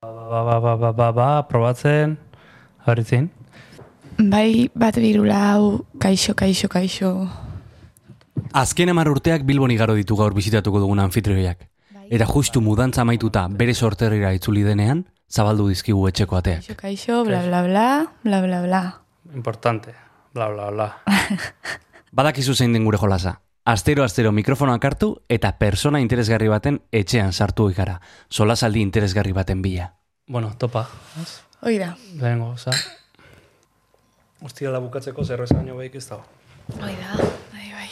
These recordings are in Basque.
Ba, ba, ba, ba, ba, ba, probatzen, horitzin. Bai, bat birula hau, kaixo, kaixo, kaixo. Azken hamar urteak Bilbon igaro ditu gaur bizitatuko dugun anfitrioiak. Eta justu mudantza amaituta bere sorterrira itzuli denean, zabaldu dizkigu etxeko ateak. Kaixo, kaixo, bla, bla, bla, bla, bla, bla. Importante, bla, bla, bla. Badakizu zein den gure jolasa. Astero astero mikrofonoak hartu eta persona interesgarri baten etxean sartu ikara. Solasaldi interesgarri baten bila. Bueno, topa? Hoi da. Lehenengo, oza. Ostirala bukatzeko zerbeza baino behik ez dago. Hoi da, bai, bai.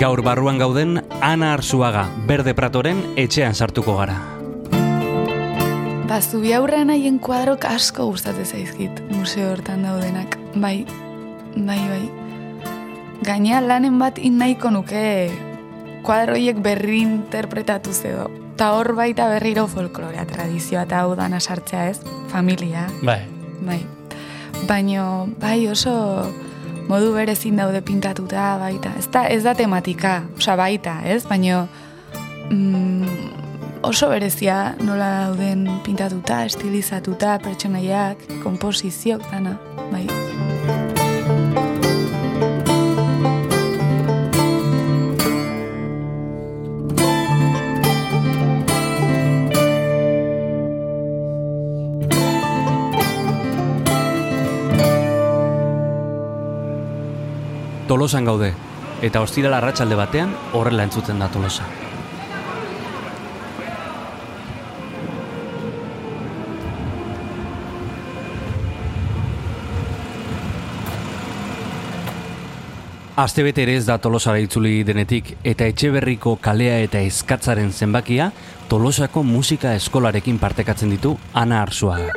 Gaur barruan gauden Ana Arzuaga, Berde Pratoren etxean sartuko gara. Ba, zubi aurrean haien kuadrok asko gustatzen zaizkit, museo hortan daudenak. Bai, bai, bai. Gaina lanen bat in nahiko nuke kuadroiek berri interpretatuz edo. Ta hor baita berriro folklorea, tradizioa eta hau dana sartzea ez, familia, Bai, bai. Baino, bai oso modu berezin daude pintatuta baita. Ez da, ez da tematika, osea baita, ez? Baino mm, oso berezia nola dauden pintatuta, estilizatuta, pertsonaiak, komposiziok, dana, bai. Tolosan gaude, eta ostirala arratsalde batean horrela entzuten da Tolosa. Astebete ere ez da Tolosara itzuli denetik eta etxeberriko kalea eta eskatzaren zenbakia Tolosako musika eskolarekin partekatzen ditu Ana Arzuagak.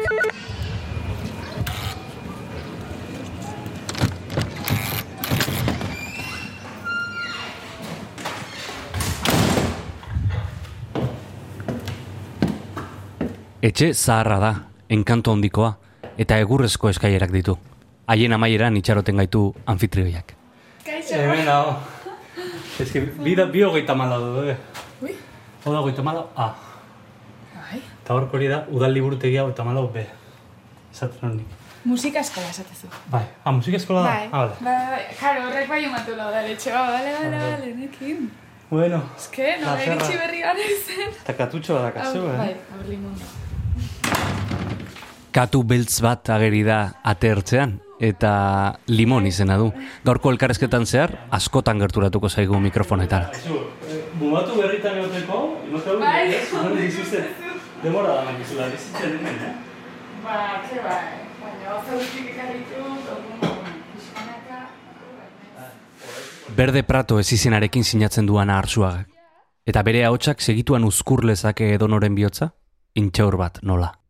Etxe zaharra da, enkanto handikoa, eta egurrezko eskailerak ditu. Haien amaieran itxaroten gaitu anfitrioiak. Hemen hau. Ez que, bi, da, bi hogeita mala du, eh? Ui. Oda hogeita mala, A. Bai. Eta horko hori da, udal liburutegia hogeita mala B. Esaten honik. Musika eskola esatezu. Bai, ah, musika eskola da? Bai, Ah, vale. bai, bai, jaro, horrek bai umatu lau da letxe, ba, bale, bale, bale, nekin. Bueno, Eske, no, Placerra. iritsi berri gara izen. eta katutxo da kazu, eh? Bai, hau limona. Katu beltz bat ageri da atertzean, eta limon izena du. Gaurko elkarrezketan zehar, askotan gerturatuko zaigu mikrofonetara. Eh, bumatu berritan egoteko, imatu Bai. dizuzte, demora da nakizula, bizitzen hemen, eh? Ba, ke bai, baina zautik ikarritu, orduan, pixkanaka, Berde Prato ez izenarekin sinatzen duana arzuagak. Eta bere ahotsak segituan uzkur lezake edonoren bihotza? Intxaur bat nola.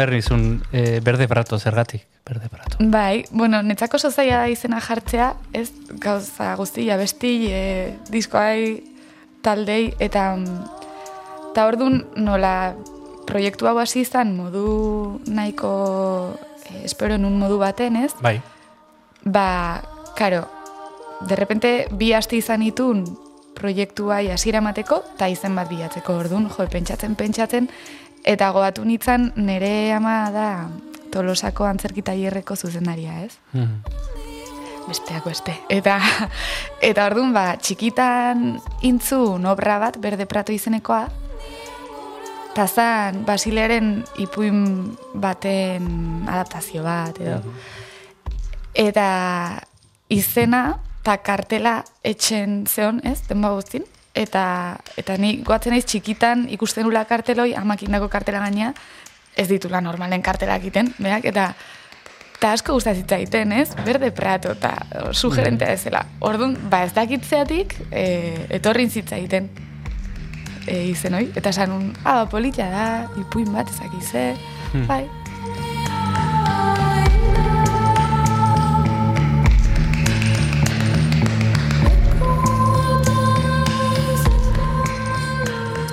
Behar nizun, eh, berde prato, zergatik, berde prato. Bai, bueno, netzako oso zaila da izena jartzea, ez gauza guztia, besti, e, diskoai, taldei, eta mm, eta ordun nola proiektu hau hasi izan modu nahiko e, espero nun modu baten, ez? Bai, Ba, karo, de repente bi aste izan itun proiektuai hasiera emateko eta izen bat bilatzeko ordun, jo, pentsatzen pentsatzen eta goatu nitzan nere ama da Tolosako antzerki tailerreko zuzendaria, ez? Mhm. Besteak beste. Eta, eta orduan, ba, txikitan intzun obra bat, berde prato izenekoa, tazan Basilearen ipuin baten adaptazio bat, edo. Eta izena eta kartela etxen zeon, ez, denba guztin. Eta, eta ni goatzen naiz txikitan ikusten nula karteloi, amakindako kartela gaina, ez ditula normalen kartela egiten, beak, eta eta asko gustatzen egiten, ez? Berde prato, eta sugerentea ez zela. Orduan, ba ez dakitzeatik, e, etorrin zitza egiten e, izen hoi. Eta esan un, ah, politia da, ipuin bat ezakize, Hmm. bai.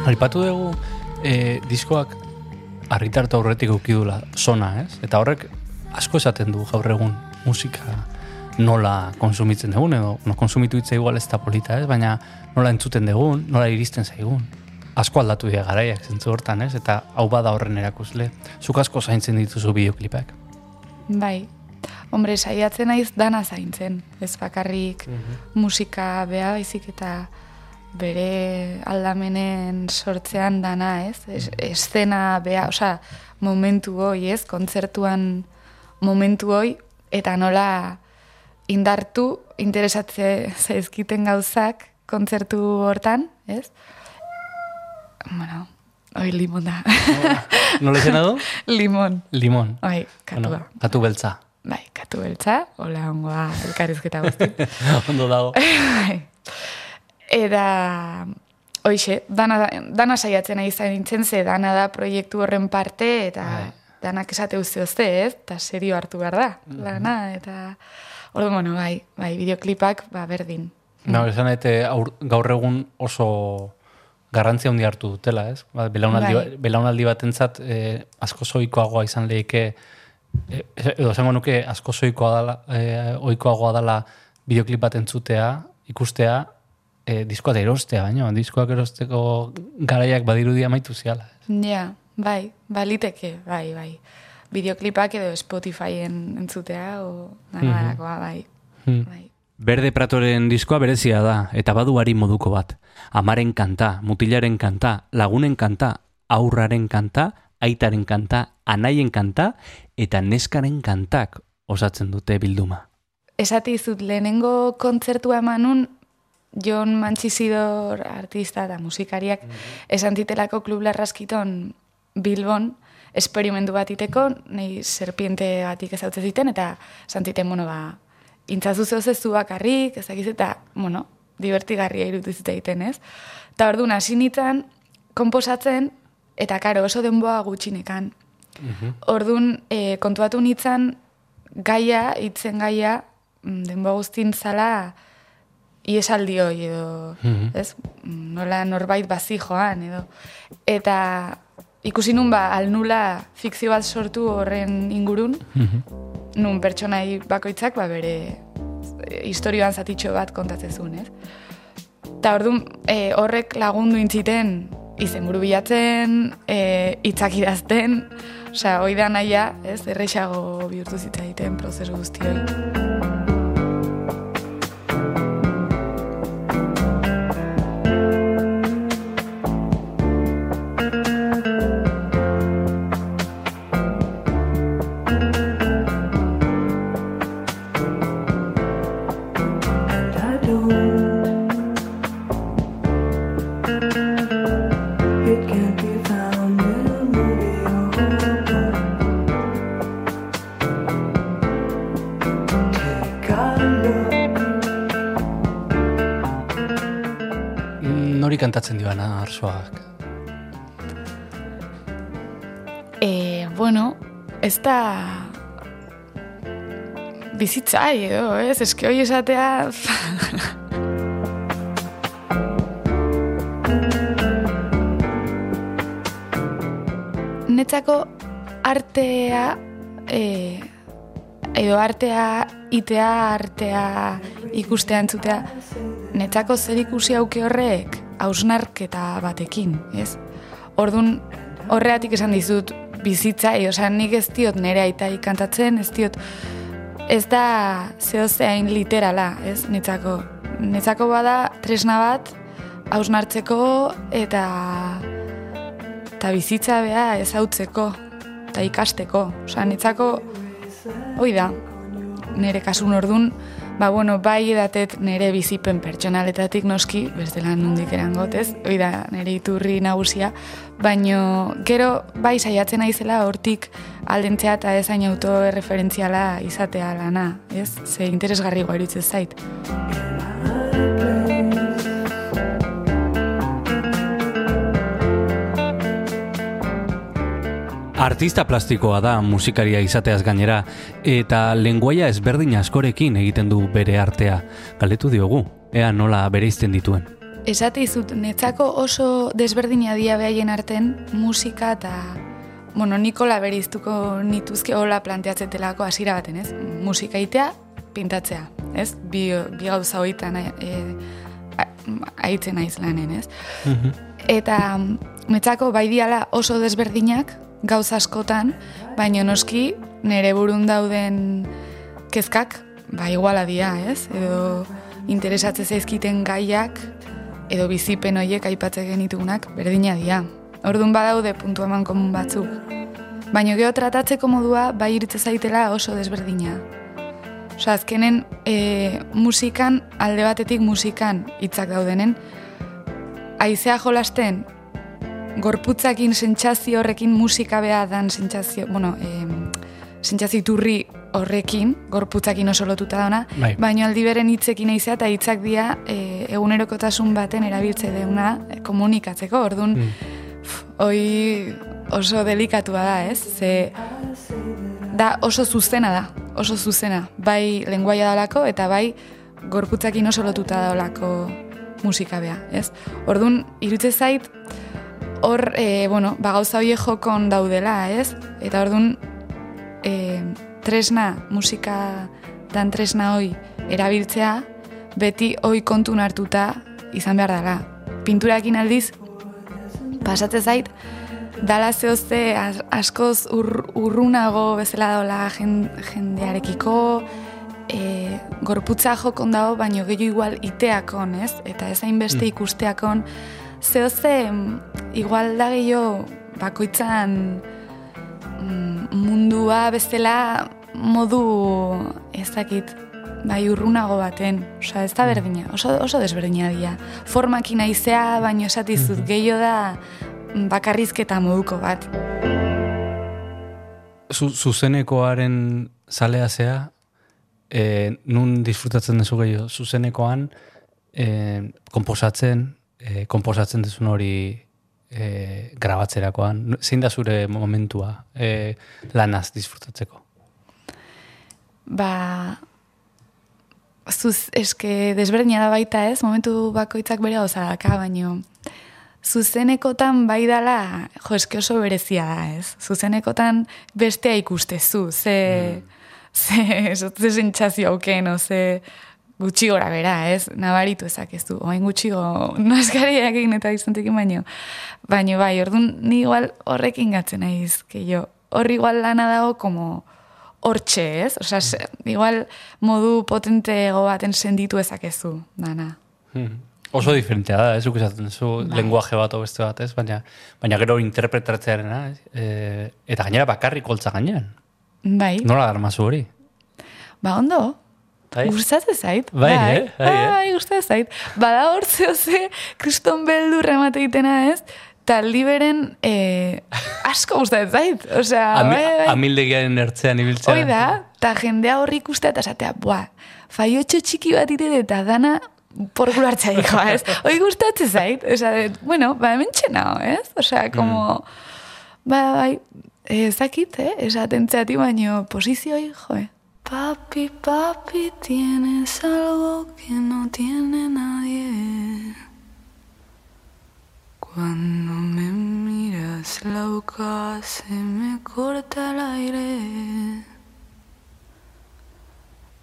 Aipatu dugu e, diskoak argitartu aurretik ukidula sona, ez? Eta horrek asko esaten du gaur egun musika nola konsumitzen dugun, edo no konsumitu hitza igual ez da polita, ez? Baina nola entzuten dugun, nola iristen zaigun. Asko aldatu dira garaiak zentzu hortan, ez? Eta hau bada horren erakusle. Zuk asko zaintzen dituzu bideoklipak. Bai. Hombre, saiatzen naiz dana zaintzen. Ez bakarrik musika bea baizik eta bere aldamenen sortzean dana, ez? Es, eszena bea, osea, momentu hoi, ez? Kontzertuan momentu hoi, eta nola indartu, interesatze zaizkiten gauzak kontzertu hortan, ez? Bueno, hoi limon da. Nola izena du? limon. Limon. Bai, katua. Bueno, katu beltza. Bai, katu beltza, hola ongoa elkarrizketa guzti. Ondo dago. Eta, hoixe, dana, dana saiatzen ari nintzen, ze dana da proiektu horren parte, eta Bai. danak esate uste, ez? Eta serio hartu behar da, lana, eta... Ordu, bueno, bai, bai, videoklipak, ba, berdin. No, esan ete aur, gaur egun oso garrantzia handi hartu dutela, ez? Ba, belaunaldi, Bai. ba- belaunaldi batentzat eh, asko zoikoagoa izan lehike eh, edo esango nuke asko zoikoa dala, eh, ohikoagoa dala bideoklip bat entzutea, ikustea, eh, diskoa da erostea, baino, diskoak erosteko garaiak badirudi amaitu ziala. Ja, bai, baliteke, bai, bai. Videoklipak edo Spotifyen entzutea, o danarakoa, bai. Hmm. bai. Berde Pratoren diskoa berezia da, eta baduari moduko bat. Amaren kanta, mutilaren kanta, lagunen kanta, aurraren kanta, aitaren kanta, anaien kanta, eta neskaren kantak osatzen dute bilduma. Esati izut, lehenengo kontzertua emanun, Jon Mantxizidor artista eta musikariak esan titelako klub larraskiton Bilbon esperimentu bat iteko, nahi serpiente batik ezautze ziten, eta santiten, bueno, ba, intzazu zehozezu bakarrik, ezakiz, eta, bueno, divertigarria irutizite egiten, ez? Eta orduan hasi nintzen, komposatzen, eta karo, oso denboa gutxinekan. Orduan, e, kontuatu nintzen, gaia, hitzen gaia, mm, denboa guztin zala, iesaldi hoi edo, Mhm. ez? Mm, Nola norbait bazi joan edo. Eta ikusi nun ba, alnula fikzio bat sortu horren ingurun, nun pertsonai bakoitzak ba, bere historioan zatitxo bat kontatzen zuen, ez? Eta orduan e, horrek lagundu intziten izenburu bilatzen, e, hitzak idazten, osea, hoi da naia, ez, errexago bihurtu zitzaiten prozesu guzti hori. Kantatzen dioana arsoak? E, bueno, ez da bizitzai edo, ez? Eske hoi esatea... Netzako artea e, edo artea itea, artea ikustea entzutea netzako zer ikusi auke horrek hausnarketa batekin, ez? Ordun horreatik esan dizut bizitza, e, osea, nik ez diot nire aita kantatzen, ez diot ez da zehozeain literala, ez, netzako. Netzako bada tresna bat hausnartzeko eta eta bizitza beha ezautzeko, eta ikasteko. Osa, netzako, hoi da, nire kasun ordun, ba, bueno, bai edatet nire bizipen pertsonaletatik noski, bestela nundik erangot, ez? Hoi da, nire iturri nagusia, baino, gero, bai saiatzen naizela hortik aldentzea eta ezain autoreferentziala izatea lana, ez? Ze interesgarri iruditzen zait. Artista plastikoa da musikaria izateaz gainera, eta lenguaia ezberdin askorekin egiten du bere artea. Galdetu diogu, ea nola bereizten dituen. Esate izut, netzako oso desberdina dia behaien arten musika eta bueno, Nikola beriztuko nituzke hola planteatzetelako hasiera baten, ez? Musika itea, pintatzea, ez? Bi, bi gauza hoitan e, aitzen naiz lanen, ez? Eta mm, netzako bai diala oso desberdinak gauza askotan, baina noski nire burun dauden kezkak, ba iguala dia, ez? Edo interesatze zaizkiten gaiak, edo bizipen hoiek aipatzen genitugunak berdina dira. Orduan badaude puntu eman komun batzuk. Baina geho tratatzeko modua bai iritze zaitela oso desberdina. Osa, azkenen e, musikan, alde batetik musikan hitzak daudenen, aizea jolasten, gorputzakin sentsazio horrekin musika beha dan sentsazio, bueno, e, sentsazio iturri horrekin, gorputzakin oso lotuta dauna, Bai. baina aldi beren hitzekin aizea eta hitzak dira e, egunerokotasun baten erabiltze deuna e, komunikatzeko, orduan, pf, hoi oso delikatua da, ez? Ze da oso zuzena da, oso zuzena. Bai lenguaia dalako eta bai gorputzakin oso lotuta daolako musika bea, ez? Orduan, irutze zait, hor, e, bueno, ba, gauza hoie jokon daudela, ez? Eta orduan, e, tresna, musika dan tresna hoi erabiltzea, beti hoi kontun hartuta izan behar dela. Pinturakin aldiz, pasatze zait, dala zehozte as, askoz ur, urrunago bezala daola jen, jendearekiko, e, gorputza jokon dago, baino gehiago igual iteakon, ez? Eta ez hainbeste Mm. Zehozte mm, igual da gehiago bakoitzan mm, mundua bezala modu ez dakit bai urrunago baten, osea ez da berdina, oso, oso desberdina dira. Formakin aizea, baino esatizut, gehiago da mm, bakarrizketa moduko bat. Zu, zuzenekoaren zalea zea, e, nun disfrutatzen duzu gehiago, zuzenekoan e, komposatzen, e, komposatzen duzun hori e, grabatzerakoan, zein da zure momentua e, lanaz disfrutatzeko? Ba, zuz, eske desberdina da baita ez, momentu bakoitzak bere gauza daka, baino zuzenekotan bai dala, jo, eske oso berezia da ez. Zuzenekotan bestea ikustezu, ze, ze, ze sentsazio auken, ze gutxi gora bera, ez, nabaritu ezakezu, oain gutxigo naskariak egin eta izantekin baino. Baino bai, orduan ni igual horrekin gatzen naiz, que jo, hor igual lana dago como hortxe, ez? Osa, igual modu potenteago baten senditu ezakezu, dana. Hmm. Oso diferentea da, ez zuk esaten zu lenguaje bat o beste bat, ez? Baina, baina gero interpretatzearena, ez? E, eta gainera bakarrik holtza gainean. Bai, Nola darmazu hori? ba ondo, Bai? gustatzen zait. Bai, eh? Bai, eh? bai, gustatzen zait. Bada hor ze kriston beldur emate egitena ez, taldi beren eh, asko gustatzen zait. Osea, Ami, bai, bai. Amildegiaren ertzean ibiltzea. Hoi da, eta jendea horri ikustea eta esatea, buah, faiotxo txiki bat ite eta dana porkulo hartzea dikoa, ez? Hoi gustatzen zait, osea, de, bueno, ba, hemen txenao, ez? Osea, como, ba, bai, ezakit, eh? Esaten zeati baino posizioi, joe. Papi, papi, tienes algo que no tiene nadie. Cuando me miras la boca se me corta el aire.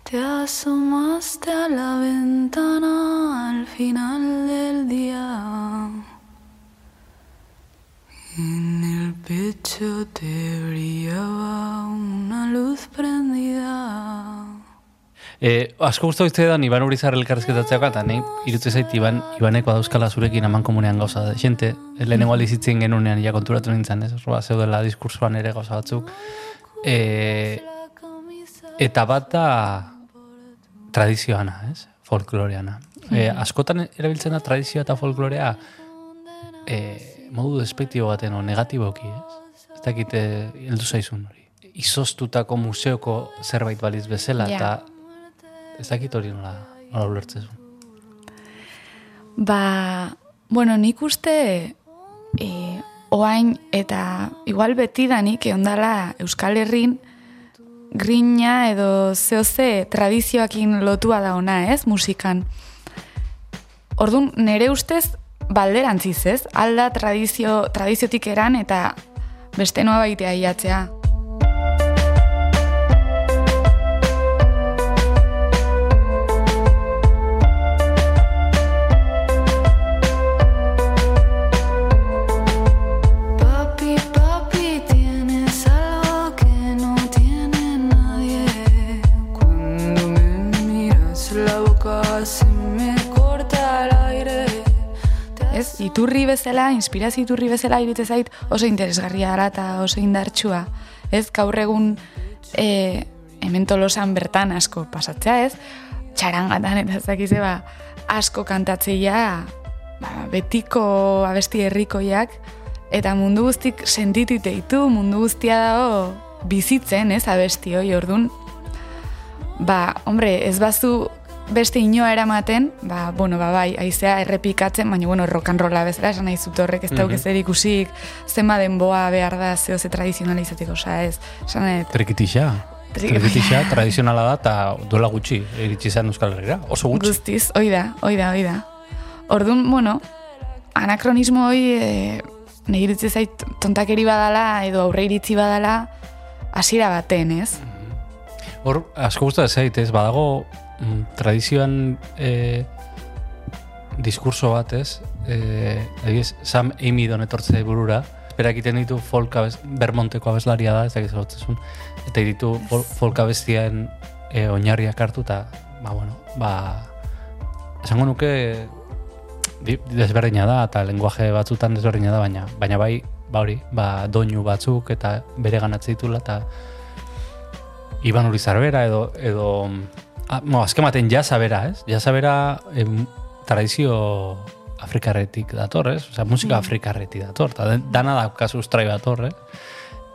Te asomaste a la ventana al final del día. El pecho te brillaba una luz prendida. E, asko guztu izte da, Iban Urizar elkarrezketatzeak, eta nahi, irutze zait, Iban, Ibaneko dauzkala zurekin aman komunean gauza da. Xente, lehenengo aldiz hitzen genunean, ja konturatu nintzen, ez? Roa, zeudela diskursoan ere gauza batzuk. E, eta bat da tradizioana, ez? Folkloreana. E, askotan erabiltzen da tradizioa eta folklorea e, modu despektibo baten o negatiboki, ez? Ez dakit eh, heldu zaizun hori. Izoztutako museoko zerbait baliz bezala, Ja. eta ez dakit hori nola, nola ulertzen Ba, bueno, nik uste e, oain eta igual betidanik eondala Euskal Herrin grina edo zehoze tradizioakin lotua da ona, ez, musikan. Orduan, nere ustez, balderantziz, ez? Alda tradizio, tradiziotik eran eta beste noa baitea iatzea. Papi, papi, Ez, iturri bezala, inspirazio iturri bezala iritze zait oso interesgarria dela eta oso indartsua. Ez, gaur egun e, hemen tolosan bertan asko pasatzea, ez? Txarangatan eta ez dakize, ba, asko kantatzeia ba, betiko abesti herrikoiak eta mundu guztik sentitite ditu, mundu guztia dago bizitzen, ez, abesti hoi, ordun ba, hombre, ez bazu beste inoa eramaten, ba, bueno, ba, bai, aizea errepikatzen, baina, bueno, rock and rolla bezala, esan nahi zut horrek, ez dauk Mhm. ezer ikusik, zenba denboa behar da, zeo ze tradizionala izateko, oza, ez, esan nahi, Trikitixa. Tri- Trikitixa, tradizionala da, eta duela gutxi, iritsi zen Euskal Herrira. Oso gutxi. guztiz, hoi da, hoi da, hoi da. Orduan, bueno, anakronismo hoi, e, nahi iritzi zait tontakeri badala, edo aurre iritzi badala, hasiera baten, ez? Hor, asko gustatzen zait, ez, badago mm, tradizioan e, diskurso bat, ez, e, adibidez, Sam Amidon etortze burura, berak egiten ditu folk abez, Bermonteko abeslaria da, ez dakiz eta ditu fol, folk abestien e, oinarriak hartu, eta, ba, bueno, ba, esango nuke di- desberdina da, eta lenguaje batzutan desberdina da, baina, baina bai, ba hori, ba, doinu batzuk, eta bere ganatze ditula, eta Iban Urizar bera edo, edo ah, mo, azken baten jasa bera, ez? Jasa bera em, tradizio afrikarretik dator, ez? Osea, musika afrikarretik dator, eta den- dana da kasu ustrai dator, eh?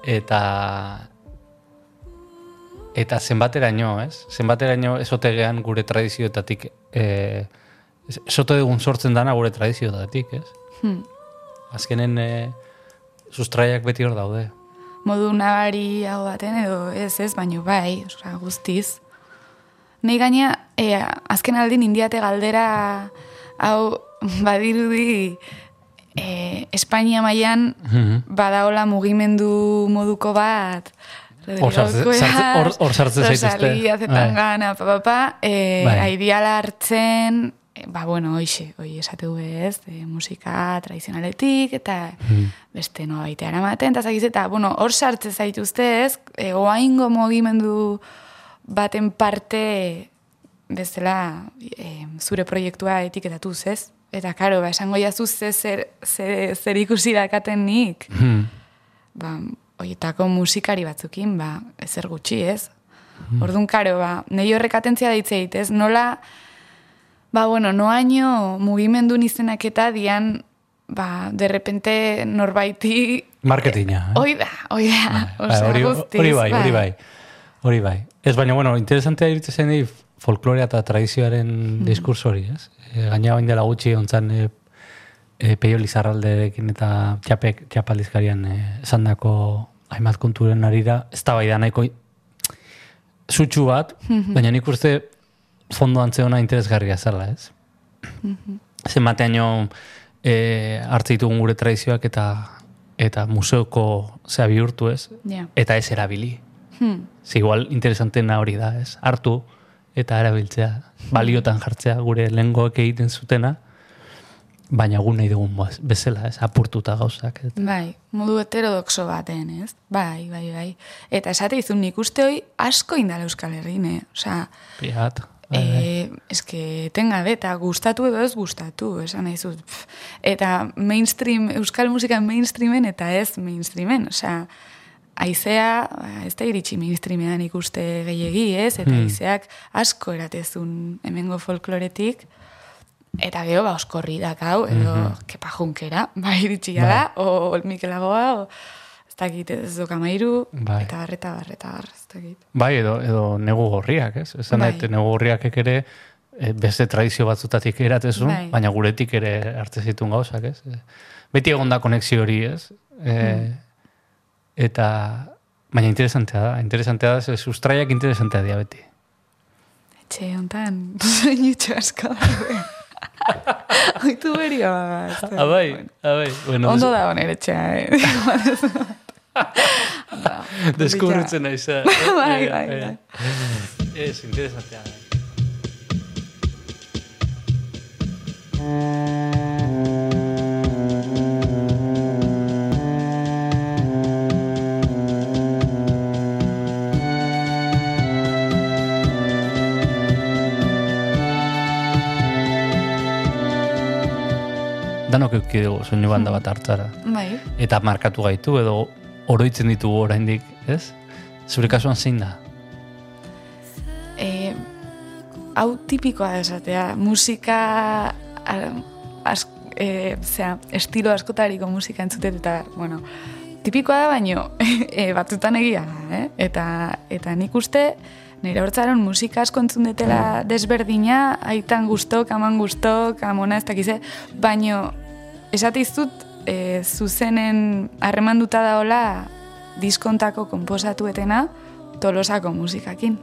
Eta eta zenbateraino, ez? Zenbateraino esotegean gure tradizioetatik eh, esote dugun sortzen dana gure tradizioetatik, ez? Hmm. Azkenen eh, sustraiak beti hor daude. modu nabari hau baten edo ez ez, baino bai, osea, guztiz. Nei gaina, e, azken aldin indiate galdera hau badirudi e, Espainia mailan Mhm. badaola mugimendu moduko bat, Hor sartze- sartze- hor- sartzen zaituzte. Rosalía, Zetangana, pa, pa, pa, e, Bai. aidiala hartzen, e, ba, bueno, hoxe, hoi esate du ez, e, musika tradizionaletik, eta Mhm. beste noa baitea eramaten, eta zakiz, eta, bueno, hor sartze zaituzte ez, e, oaingo mugimendu baten parte bezala e, zure proiektua etiketatuz, ez? Eta, karo, ba, esango jazu ze zer, ze, zer ikusi dakaten nik, Mhm. ba, oietako musikari batzukin, ba, ezer gutxi, ez? Orduan, karo, ba, nahi horrek atentzia daitze ez? Nola, ba, bueno, noaino mugimendu izenak eta dian, ba, de repente norbaiti... Marketinga. eh? Hoi da, hoi da, Bai, hori, hori bai, hori bai. Hori bai. Ez baina, bueno, interesantea iruditzen zen folklorea eta tradizioaren diskurso hori, ez? E, gaina bain dela gutxi ontzan e, e, peio lizarralderekin eta txapek, txapaldizkarian e, esandako hainbat konturen arira, ez da bai da nahiko sutsu bat, baina nik uste fondo antzeona interesgarria zela, ez? Zenbateaino e, hartze ditugun gure tradizioak eta eta museoko zea bihurtu ez, Ja. eta ez erabili. Hmm. Ze igual interesantena hori da, ez? Hartu eta erabiltzea, baliotan jartzea gure lengoek egiten zutena, baina gu nahi dugun bezala, ez, apurtuta gauzak. Eta, Bai, modu heterodoxo baten, ez? Bai, bai, bai. Eta esate izun nik uste hoi asko indala Euskal Herrin, eh? Osea, piat, bai, bai. E, eske, tengabe, eta gustatu edo ez gustatu, esan nahi zut. Pff, Eta mainstream, euskal musika mainstreamen eta ez mainstreamen, osea, aizea, ba, ez da iritsi mainstreamean ikuste gehiegi, ez? Eta Hmm. aizeak asko eratezun hemengo folkloretik, eta gero, ba, oskorri dakau, edo Mhm. kepa junkera, ba, iritsi gara, o Mikelagoa, o ez dakit, ez duk amairu, Bai. eta bar, eta bar, eta bar, ez dakit. Bai, edo, edo negu gorriak, ez? Esan Bai. negu gorriak ere e, beste tradizio batzutatik eratezun, Bai. baina guretik ere hartze zituen gauzak, ez? E, Beti egon da konexio hori, ez? E, Hmm. Eta, baina interesantea da, interesantea da, ze sustraiak interesantea dira beti. Etxe hontan, soinutxo asko daude. Oitu ez da. Abai, abai. Bueno, Ondo da nire etxea, eh? des- deskubritzen naiz. eh? Bai, Eh, bai, eh, bai. Ez, interesantea da. Danok euki dugu soinu banda bat hartzara. Bai, Eta markatu gaitu edo oroitzen ditugu oraindik, ez? Zure kasuan zein da? e, hau tipikoa da esatea, musika, a- az, e, zera, estilo askotariko musika entzutet, eta, bueno, tipikoa da baino, e, batzutan egia eh? Eta, eta nik uste, nire hortzaron musika asko entzun detela desberdina, aitan gustok, aman gustok, amona ez dakize, baino, esate izut, e, zuzenen harremanduta daola diskontako konposatuetena tolosako musikakin.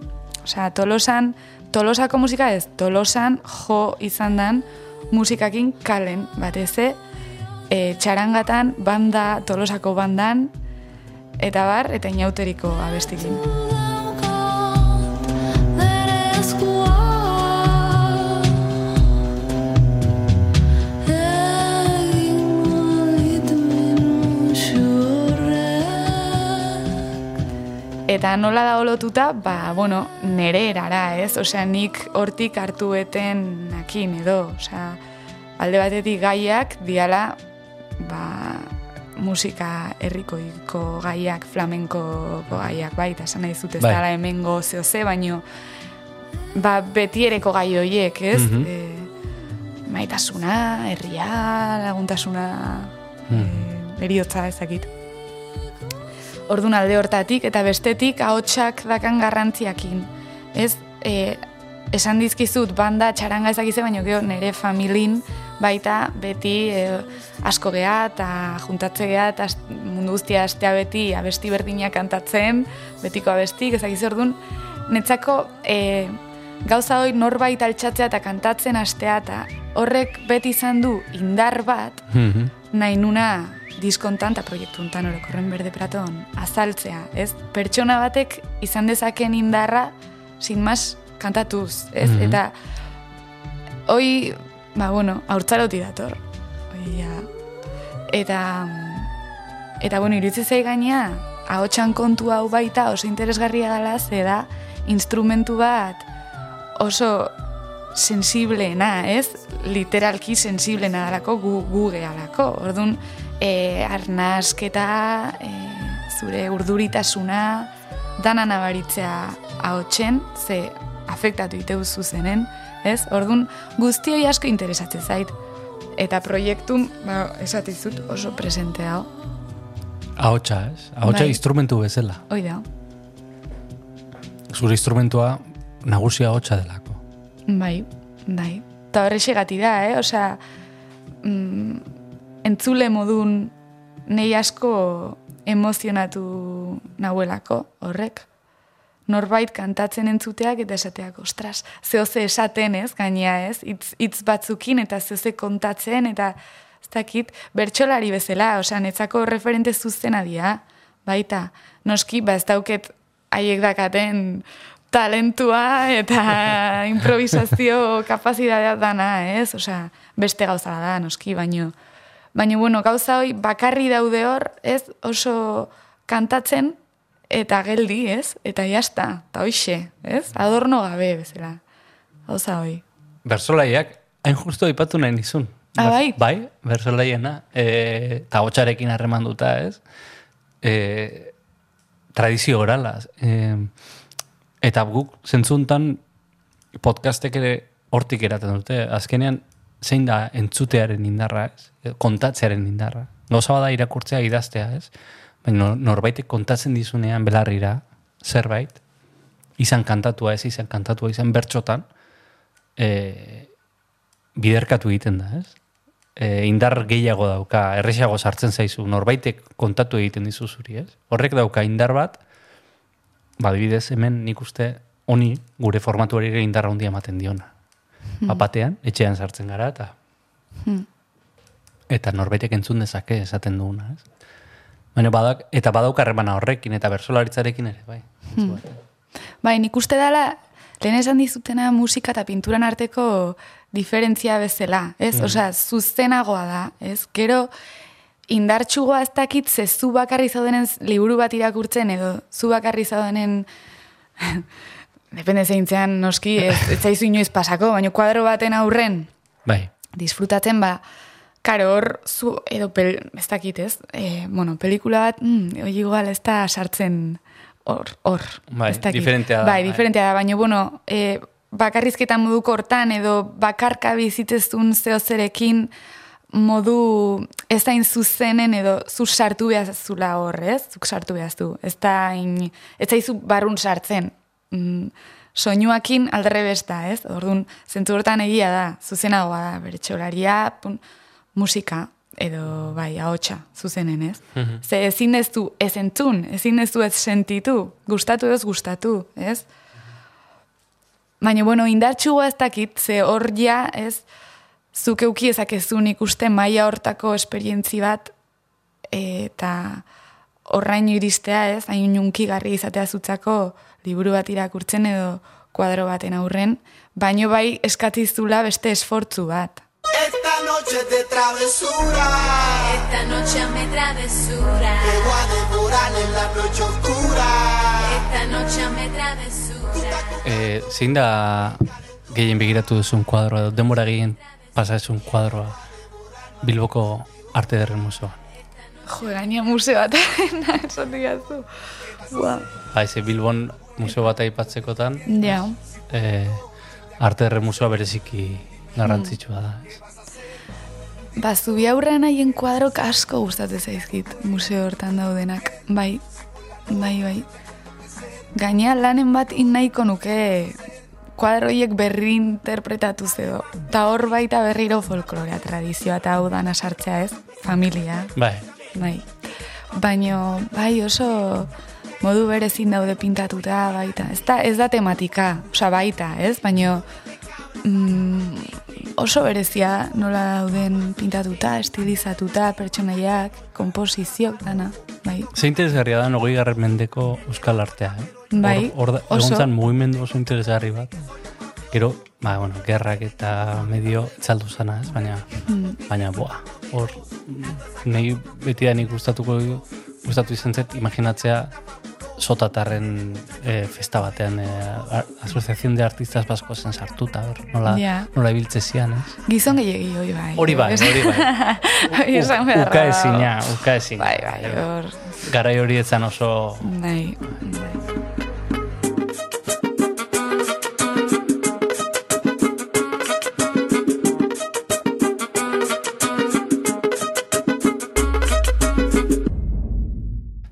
Osea, tolosan, tolosako musika ez, tolosan jo izan dan musikakin kalen, batez e, txarangatan, banda, tolosako bandan, eta bar, eta inauteriko abestikin. Eta nola da olotuta, ba, bueno, nere erara, ez? Osea, nik hortik hartu eten nakin edo, osea, alde batetik gaiak diala, ba, musika herrikoiko gaiak, flamenko gaiak, bai, eta esan nahi zut ez Bai. dala hemengo zehose, baino, ba, betiereko gai horiek, ez? Mhm. e, maitasuna, herria, laguntasuna, Mhm. e, eriotza ezakit. Ordun alde hortatik eta bestetik ahotsak dakan garrantziakin. Ez, e, esan dizkizut banda txaranga ezakize, baino gero nire familin baita beti e, asko gea eta juntatze gea eta mundu guztia astea beti abesti berdinak kantatzen, betiko abestik, ezakize ordun netzako e, gauza hori norbait altxatzea eta kantatzen astea eta horrek beti izan du indar bat Mhm. nahi nuna diskontan eta proiektu hontan orokorren berde praton azaltzea, ez? Pertsona batek izan dezaken indarra sin mas kantatuz, ez? Mhm. Eta hoi, ba bueno, haurtzaroti dator. Hoi, ja. Eta eta bueno, iritzi zai gaina ahotsan kontu hau baita oso interesgarria dela, ze da instrumentu bat oso sensibleena, ez? Literalki sensibleena dalako gu, gu gehalako. Orduan, e, arnasketa, e, zure urduritasuna, dana nabaritzea ahotsen, ze afektatu iteu zuzenen, ez? Orduan, guztioi asko interesatzen zait. Eta proiektu, ba, esatizut, oso presente dago. Ahotsa, ez? Ahotsa Bai. instrumentu bezala. Hoi da. Zure instrumentua nagusia ahotsa delako. Bai, bai. Eta horre da, eh? Osea, mm, entzule modun nei asko emozionatu nahuelako horrek. Norbait kantatzen entzuteak eta esateak, ostras, zehoze esaten ez, gaina ez, hitz, hitz batzukin eta zehoze kontatzen eta ez dakit, bertsolari bezala, osea, netzako referente zuzena dira, baita, noski, ba ez dauket haiek dakaten talentua eta improvisazio kapazitatea dana, ez? Osea, beste gauza da, noski, baino. Baina, bueno, gauza hoi bakarri daude hor, ez? Oso kantatzen eta geldi, ez? Eta jasta, eta hoixe, ez? Adorno gabe, bezala. Gauza hoi. Bersolaiak, hain justu aipatu nahi nizun. Ah, bai? Bai, bersolaiena. E, eta hotxarekin harreman duta, ez? E, tradizio orala. E, eta guk zentzuntan podcastek ere hortik eraten dute. Azkenean, zein da entzutearen indarra, ez? E, kontatzearen indarra. Gauza bada irakurtzea idaztea, ez? Baina nor- norbaitek kontatzen dizunean belarrira, zerbait, izan kantatua ez, izan kantatua, izan bertxotan, e, biderkatu egiten da, ez? E, indar gehiago dauka, erresago sartzen zaizu, norbaitek kontatu egiten dizu zuri, ez? Horrek dauka indar bat, ba, adibidez, hemen nik uste honi gure formatuari indarra handia ematen diona. Apatean, etxean sartzen gara, eta eta norbaitek entzun dezake esaten duguna, ez? Baina badak, eta badauk harremana horrekin, eta bersolaritzarekin ere, bai. Bai, nik uste dela, lehen esan dizutena musika eta pinturan arteko diferentzia bezala, ez? Osea, zuzenagoa da, ez? Gero, indartxugoa ez dakit ze zu bakarri zaudenen liburu bat irakurtzen edo zu bakarri zaudenen depende zeintzean noski, ez, ez zaizu inoiz pasako, baina kuadro baten aurren Bai, disfrutatzen ba, karo hor, zu, edo, pel, ez dakit ez, e, bueno, pelikula bat, mm, oi igual ez da sartzen hor, hor. Bai, ez dakit. diferentea da, Bai, bai. diferentea da, baina, bueno, e, bakarrizketa moduko hortan, edo bakarka bizitzezun zehozerekin modu ez da zuzenen edo zu sartu behazula hor, ez? Zuk sartu behaztu. Ez da in, ez zaizu barrun sartzen. Mm, soinuakin alderre besta, ez? Orduan, zentzu hortan egia da, zuzenagoa da, bere txolaria, pun, musika, edo bai, ahotsa, zuzenen, ez? Ze ezin ez du ez entzun, ezin ez du ez sentitu, gustatu ez gustatu, ez? Baina, bueno, indartxua ez dakit, ze hor ja, ez, zuk euki ezakezun ikuste maila hortako esperientzi bat, eta horraino iristea, ez, hain unkigarri izatea zutzako liburu bat irakurtzen edo kuadro baten aurren, baino bai eskatizula beste esfortzu bat. Esta noche de travesura Esta noche me travesura. Te voy a devorar en la noche oscura Esta noche me travesura. e, zein da gehien begiratu duzun kuadroa, edo denbora gehien pasa duzun kuadroa Bilboko Arte Derren Museoan. Jo, gaina museo bat, esan digazu. Ba, Ba, ze Bilbon museo bat aipatzekotan, ja. e, Arte Derren Museoa bereziki garrantzitsua da. ez? Ba, zubi aurrean haien kuadrok asko gustatzen zaizkit museo hortan daudenak. Bai, bai, bai. Gainea lanen bat in nahiko nuke kuadroiek berri interpretatuz edo. Ta hor baita berriro folklorea tradizioa eta hau dana sartzea ez, familia, Bai, bai. Baino, bai oso modu berezin daude pintatuta baita. Ez da, ez da tematika, osea baita, ez? Baino mm, oso berezia nola dauden pintatuta, estilizatuta, pertsonaiak, komposiziok, dana, bai. Ze interesgarria da hogei garren mendeko euskal artea, eh? Bai, hor da- oso. egon zan mugimendu oso interesgarri bat. Gero, ba, bueno, gerrak eta medio txaldu zana, ez? Baina, Hmm. baina, boa, hor, mm, nahi beti da nik gustatuko gustatu izan zet, imaginatzea sotatarren eh, festa batean a- Asociación de Artistas Baskozen sartuta, hor, nola, Ja. nola ibiltze zian, ez? Gizon gehiagi hori bai. Hori bai, hori bai. Uka ezina, uka ezina. Bai, bai, hor, Garai hori etzan oso bai,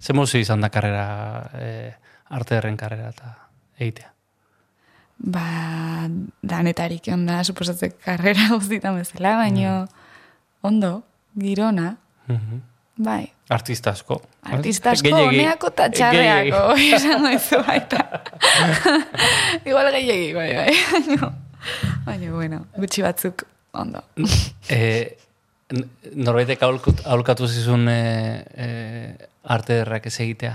Ze mozu izan da karrera, eh, arte derren karrera eta egitea. Ba, danetarik onda, suposatzek karrera guztietan bezala, baino ondo, girona, Mhm. bai. Artista asko. Artista asko Gehiegi- honeako eta txarreako, esango izu baita. Igual gehiagi, bai, bai. Baina, bueno, gutxi batzuk ondo. N- norbaitek aholkatu zizun eh, eh, arte derrak ez egitea.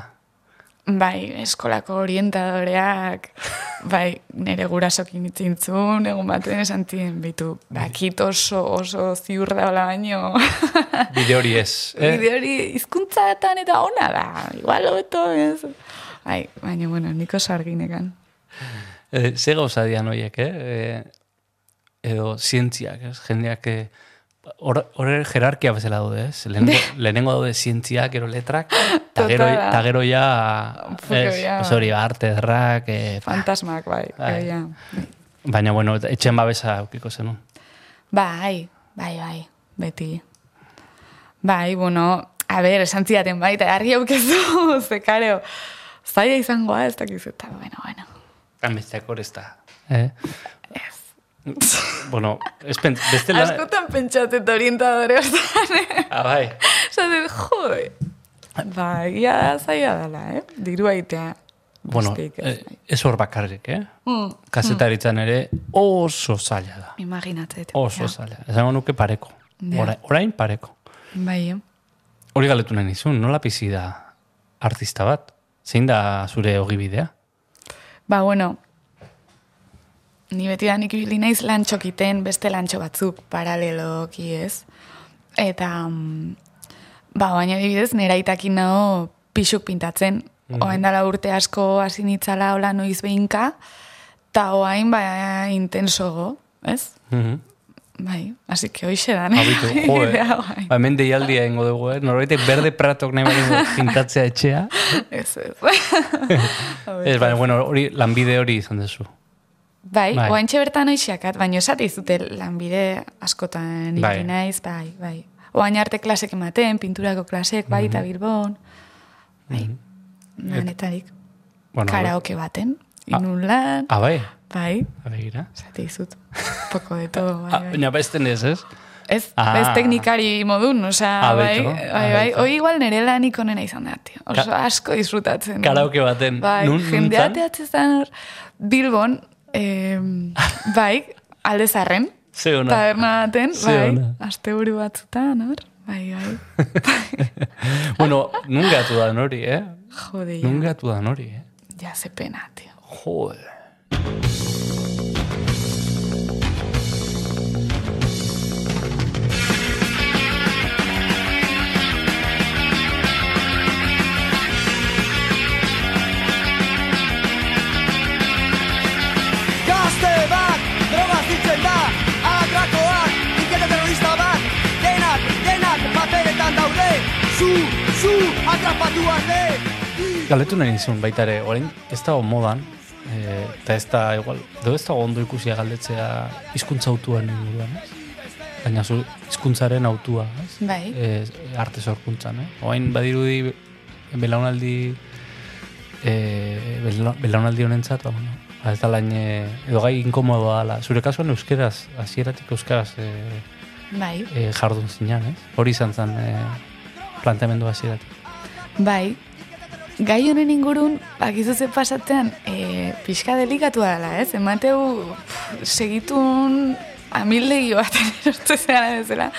bai, eskolako orientadoreak, bai, nire gurasokin itzintzun, egun baten esan tien, bitu, bakit oso, oso ziur daula baino, Bide hori ez. Eh? bide hori hizkuntzatan eta ona da, igual hobeto, ez? Bai, baina, bueno, niko sarginekan. Eh, ze gauza dian horiek, eh? eh? Edo zientziak, ez? Jendeak, eh, hor hor jerarkia bezala daude, ez? Lehenengo, lehenengo daude zientziak, gero letrak, eta gero, ta gero ja, Puf, ez, pues hori, arte derrak, eh, Fantasmak, bai, Bai. bai, ja. baina, bueno, etxen babesa aukiko zenun. Bai, bai, bai, beti. Bai, bueno, a ber, esan zidaten bai, eta argi aukezu, ze kareo, zaila izangoa, ez dakiz, eta, bueno, bueno. Besteak hor ez da. Eh? bueno, ez pent, beste lan... Askotan pentsatzen orientadore hortan, eh? Ah, bai. Zaten, jode. Bai, ja, zaila dela, eh? Diru aitea. Bueno, ez, eh, ez hor bakarrik, eh? Mm, Kazetaritzan ere oso zaila da. Imaginatzet. Oso ja. zaila. Esango nuke pareko. Ja. Orain, orain pareko. Bai? Hori galetu nahi nizun, nola bizi da artista bat? Zein da zure ogibidea? Ba, bueno, ni beti da nik ibili naiz lantxok iten beste lantxo batzuk paraleloki ez. Eta, mm, ba, baina adibidez, nera itakin nago pixuk pintatzen. Oain dala urte asko hasi nitzala hola noiz behinka, eta oain, ba, intensogo, ez? Mhm. Bai, así que hoxe da, ne? Habitu, jo, eh? Ba, hemen deialdia ingo dugu, eh? Norbaitek berde pratok nahi badu pintatzea etxea. Ez, ez. Ez, baina, bueno, hori, lanbide hori izan dezu. Bai, Bai. bai. oantxe bertan aixakat, baina esate izute lanbide askotan Bai. bai. naiz, bai, bai. Oain arte klasek ematen, pinturako klasek, bai, eta Bilbon. Bai, lanetarik. Bueno, Karaoke baten, inun lan, Ah, bai? bai, Begira. esate izut. Poco de todo, bai, Ah, bai. baina besten ez, ez? Ez, Ah. ez teknikari modun, osea, Ah, bai, bai, ah, bai, hoi igual nire lanik onena izan da, tio. Oso asko disfrutatzen. Karaoke baten. Bai, Nun- nun jendea zan? teatzen hor, Bilbon, eh, bai, alde zarren, Ze ona. taberna baten, bai, ona. asteburu batzutan, hor, bai, bai, bueno, nun gatu da nori, eh? jode, Nun ja, gatu da nori, eh? ja, ze pena, tio. Jode. Galetu nahi nizun baita ere, orain ez dago modan, eh, eta ez da, igual, edo ez dago ondo ikusia galdetzea hizkuntza autuan inguruan, ez? Baina zu hizkuntzaren autua, ez? Bai. Eh, arte sorkuntzan, eh? Oain badirudi belaunaldi bela- belaunaldi honentzat, ba, bueno, ba, ez da lain, edo gai inkomodoa dala. Zure kasuan euskeraz, hasieratik euskaraz eh, Bai, eh, jardun zinan, ez? Hori izan zen eh, planteamendu hasieratik. bai, gai honen ingurun, bakizu ze pasatean, e, pixka delikatu dela, ez? Emateu pff, segitun amildegi baten erortu zera bezala.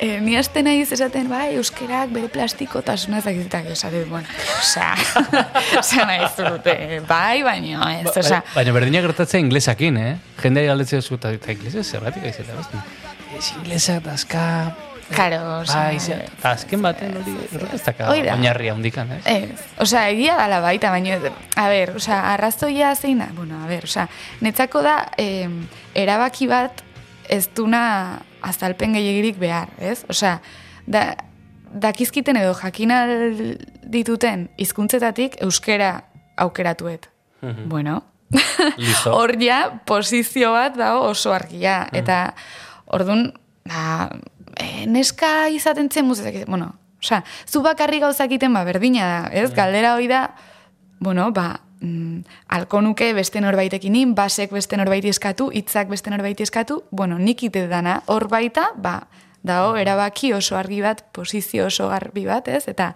E, ni hasten naiz esaten, bai, euskerak bere plastikotasuna ezakizetak esaten, bueno, osea, osea nahi zute, bai, baino, ez, Ba- osea, bai, baina berdina gertatzea inglesakin, eh? Jendea galdetzea zu eta, eta inglesez zergatik aizeta, bezten. Ez inglesak dazka... Karo, osea, Bai, ze- eta azken baten hori ez daka da. oinarria hundikan, ez? Ez, osea, egia dala baita, baina, a ber, osea, arrazoia zein da, bueno, a ber, osea, netzako da, eh, erabaki bat ez duna azalpen gehiagirik behar, ez? Osea, da, dakizkiten edo jakinal dituten hizkuntzetatik euskera aukeratuet. Bueno, Listo. hor ja posizio bat dago oso argia. Eta ordun ba, e, neska izaten zen muzetak, bueno, osea, zu bakarri gauzak egiten ba, berdina da, ez? Galdera hoi da, bueno, ba, mm, alko nuke beste norbaitekin basek beste norbaiti eskatu, hitzak beste norbaiti eskatu, bueno, nik ite dana, hor baita, ba, dago, erabaki oso argi bat, posizio oso garbi bat, ez? Eta,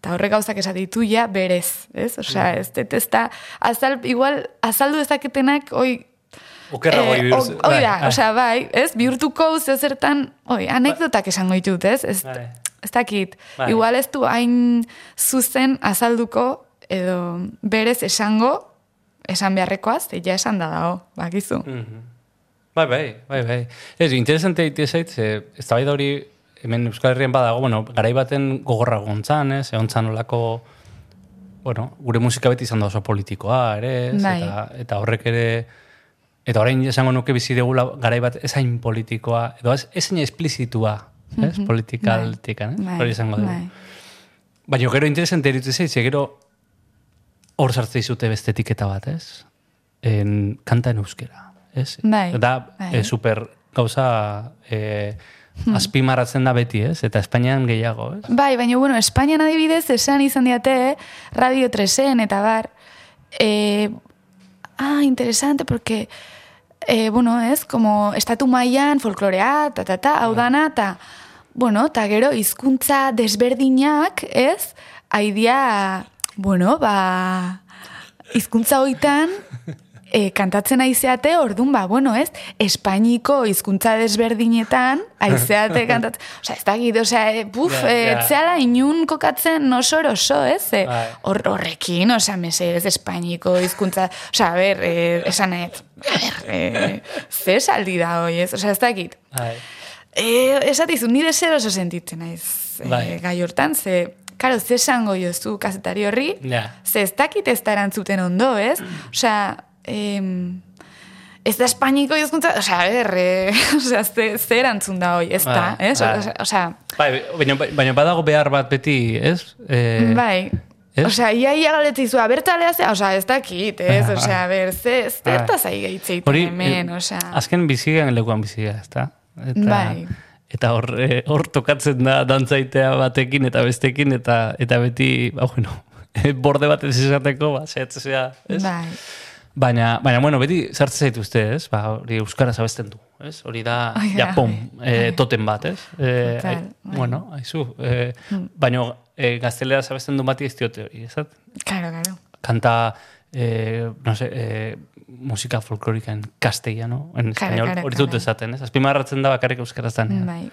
eta horrek gauzak esate ditu ja berez, ez? Osea, ez, ez, ez da, azal, igual, azaldu dezaketenak, oi, Okerra goi Eh, bihurtz. o- Hoi da, osea, bai, ez, bihurtuko zeo zertan, oi, anekdotak esango ditut, ez? Ez, Bai. ez dakit, Bai. igual ez du hain zuzen azalduko edo berez esango, esan beharrekoaz, ja esan da dago, bakizu. Bai, bai, bai, bai. Ez, interesante egitea zait, ze, ez da hori, hemen Euskal Herrian badago, bueno, garai baten gogorra gontzan, ez, egon olako, bueno, gure musika beti izan da oso politikoa, ere, ez, Bai. eta, eta horrek ere, eta orain esango nuke bizi degula garai bat ezain politikoa, edo ez, ezain esplizitua, ez, politikaltikan, ez, Bai, hori esango dugu. bai. Baina gero interesante iruditzen zait, ze gero hor sartzen zute beste etiketa bat, ez? En, kanta en euskera, ez? Bai, Da, bai. eh, super gauza eh, azpimarratzen da beti, ez? Eta Espainian gehiago, ez? Bai, baina, bueno, Espainian adibidez, esan izan diate, Radio 3en eta bar, eh, ah, interesante, porque, eh, bueno, ez, como estatu mailan folklorea, ta, ta, ta, hau dana, ta, bueno, ta gero hizkuntza desberdinak, ez, aidia, bueno, ba, hizkuntza hoitan, e, kantatzen aizeate, orduan, ba, bueno, ez, Espainiko hizkuntza desberdinetan, aizeate kantatzen, osea, ez da gide, osea, e, buf, Ja, e, ja. etzeala inun kokatzen oso oso, ez, e, Bai. hor, horrekin, osea, mesedez, Espainiko hizkuntza, osea, a ber, e, esan ez, ber, e, ze esaldi da hoi, ez, osea, ez dakit, Bai. E, esatizu, nire zer oso sentitzen naiz e, Bai. gai hortan, ze, karo, ze esango jozu kazetari horri, Ja. ze ez dakit ez da erantzuten ondo, ez? Osea, em, ez da espainiko hizkuntza, osea, a ber, e, osea, ze, ze erantzun da hoi, ez da, Bai, ez? bai. Osea, Bai, baina, baina badago behar bat beti, ez? Eh, bai, ez? Osea, ia ia galetzizu, abertzalea ze, osea, ez dakit, ez? Osea, ber, ze, zertaz ari gaitzeiten Hori, hemen, eh, osea. azken bizigan lekuan biziga, ez da? Eta, Bai. Eta hor, eh, hor tokatzen da dantzaitea batekin eta bestekin, eta eta beti, ba, bueno, borde bat ez izateko, ba, zehatzea, ez? Bai. Baina, baina, bueno, beti sartzen zaituzte, ez? Ba, hori euskaraz abesten du, ez? Hori da, Ai, ja, bai. pom, eh, toten bat, ez? Eh, ai, bai. Bueno, haizu, eh, baina eh, gazteleraz abesten du bati ez diote hori, ez? Claro, claro. Canta, eh, no sé, eh, musika folclórica en castellano, en Claro, español, hori dut esaten, ez? Azpimarratzen da bakarrik euskaraz danean. Bai.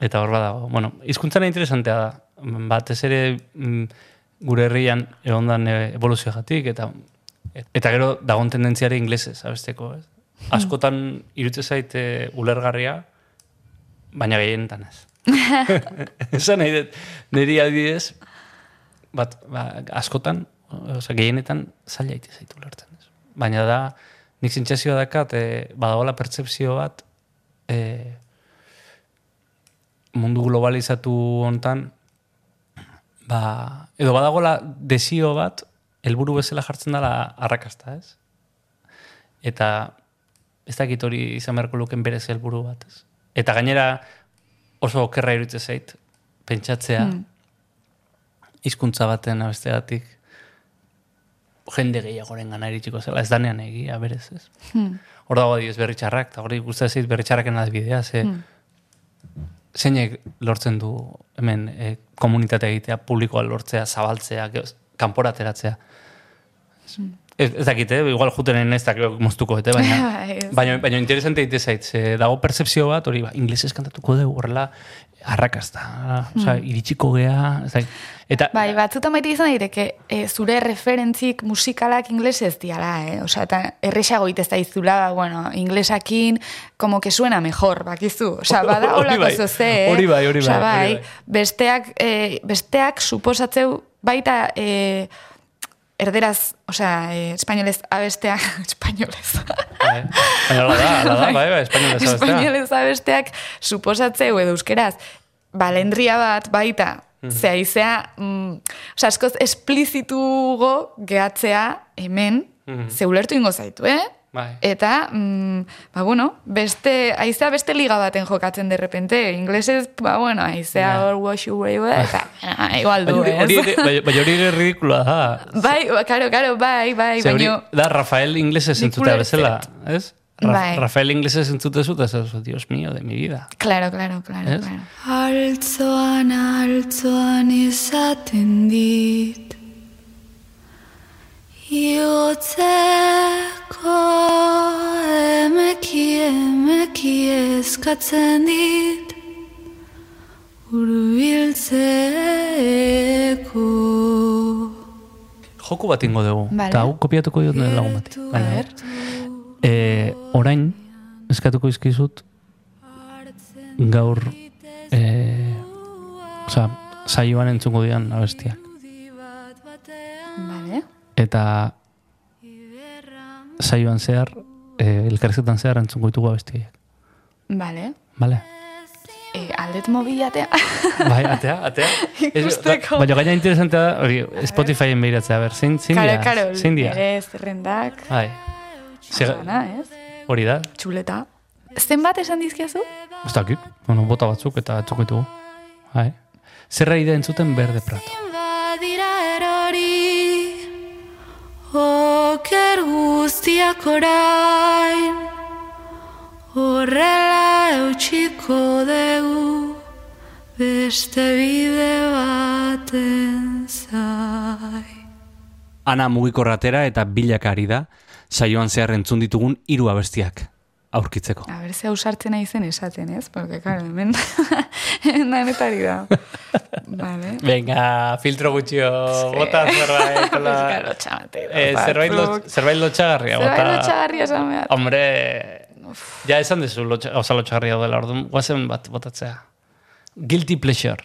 Eta hor badago. Bueno, hizkuntzana interesantea da. Batez ere mm, gure herrian egondan eh, evoluzioagatik eta eta gero dagon tendentziare inglesez abesteko, ez? Askotan irutze zait eh, ulergarria, baina gehienetan ez. Esan nahi dut, niri adibidez, bat, ba, askotan, oza, gehienetan zaila ite zaitu ulertzen. Ez? Baina da, nik sentsazioa dakat, e, badagoela pertsepzio bat, e, mundu globalizatu hontan, ba, edo badagola desio bat, helburu bezala jartzen dela arrakasta, ez? Eta ez dakit hori izan beharko luken berez helburu bat, ez? Eta gainera oso okerra iruditzen zait, pentsatzea, hizkuntza baten abesteatik jende gehiagoren gana iritsiko zela, ez danean egia, berez, ez? Hor dago adibidez berritxarrak, eta hori gustatzen zait berritxarraken adibidea, ze zeinek lortzen du hemen e, komunitate egitea, publikoa lortzea, zabaltzea, gehoz, kanpora ateratzea. Ez, ez dakit, eh? igual jutenen ez dakit moztuko, eh? baina, Bai, baina, baina interesante egite zait, dago percepzio bat, hori ba, inglesez kantatuko dugu, horrela, arrakazta, osea, iritsiko gea, ez. Eta, Bai, batzutan baita izan daiteke, e, zure referentzik musikalak inglesez diala, eh? Osea, eta errexago itez da izula, ba, bueno, inglesakin, como que suena mejor, bakizu. Osea, bada holako bai, zoze, eh? hori bai, hori bai, hori bai, bai. besteak, e, besteak suposatzeu baita... E, erderaz, osea, e, espainolez abesteak, espainolez. Bai, baina da, da, bai, bai, espainolez abestea. Espainolez abesteak suposatzeu edo euskeraz, balendria bat baita, Mhm. ze aizea, mm, osea, askoz esplizitugo gehatzea hemen, ze ulertu ingo zaitu, eh? Bai. Eta, mm, ba, bueno, beste, aizea beste liga baten jokatzen de repente, inglesez, ba, bueno, aizea hor wash you way, eta, ah, igual du, ez? baina hori ere ridikula da. Bai, ba, karo, karo, bai, bai, baina... da Rafael inglesez entzutea bezala, ez? Ra Bai. Rafael inglesez entzutezu, eta ez Dios mío, de mi vida. Claro, claro, claro, Ez? claro. Altzoan, altzoan izaten dit Iotzeko emeki emeki eskatzen dit Urbiltzeko joku bat ingo dugu. Vale. Eta hau kopiatuko diot nire lagun bati. Baina, e, orain, eskatuko izkizut, gaur, e, oza, saioan entzungo dian abestiak. Vale. Eta saioan zehar, e, elkarrizketan zehar entzungo ditugu abestiak. Vale. Vale? E, aldet mobilatea. Bai, atea, atea. Ikusteko. Baina gaina interesantea da, hori, Spotifyen behiratzea, ber, zein, zein dira? karo, Zein dira? ere zerrendak. Bai. Zer, Zana, ez? hori da, Txuleta. Zenbat esan dizkiazu? ez dakit, bueno, bota batzuk eta atzuk ditugu. Bai. Zerra ide entzuten berde prato. Oker guztiak orain Horrela eutxiko dugu Beste bide baten zai Ana mugikorratera eta bilakari da, saioan zehar entzun ditugun hiru abestiak aurkitzeko. A ber, ze ausartzen aizen esaten, ez? Porque, claro, hemen, danetari da. vale. Venga, filtro gutxio, bota zerbait. Claro, txamate. Eh, zerbait, lot, zerbait lotxagarria. Zerbait lotxagarria esan behar. Hombre, ja esan dezu, lotxa, oza lotxagarria dela, orduan, guazen bat botatzea. Guilty pleasure.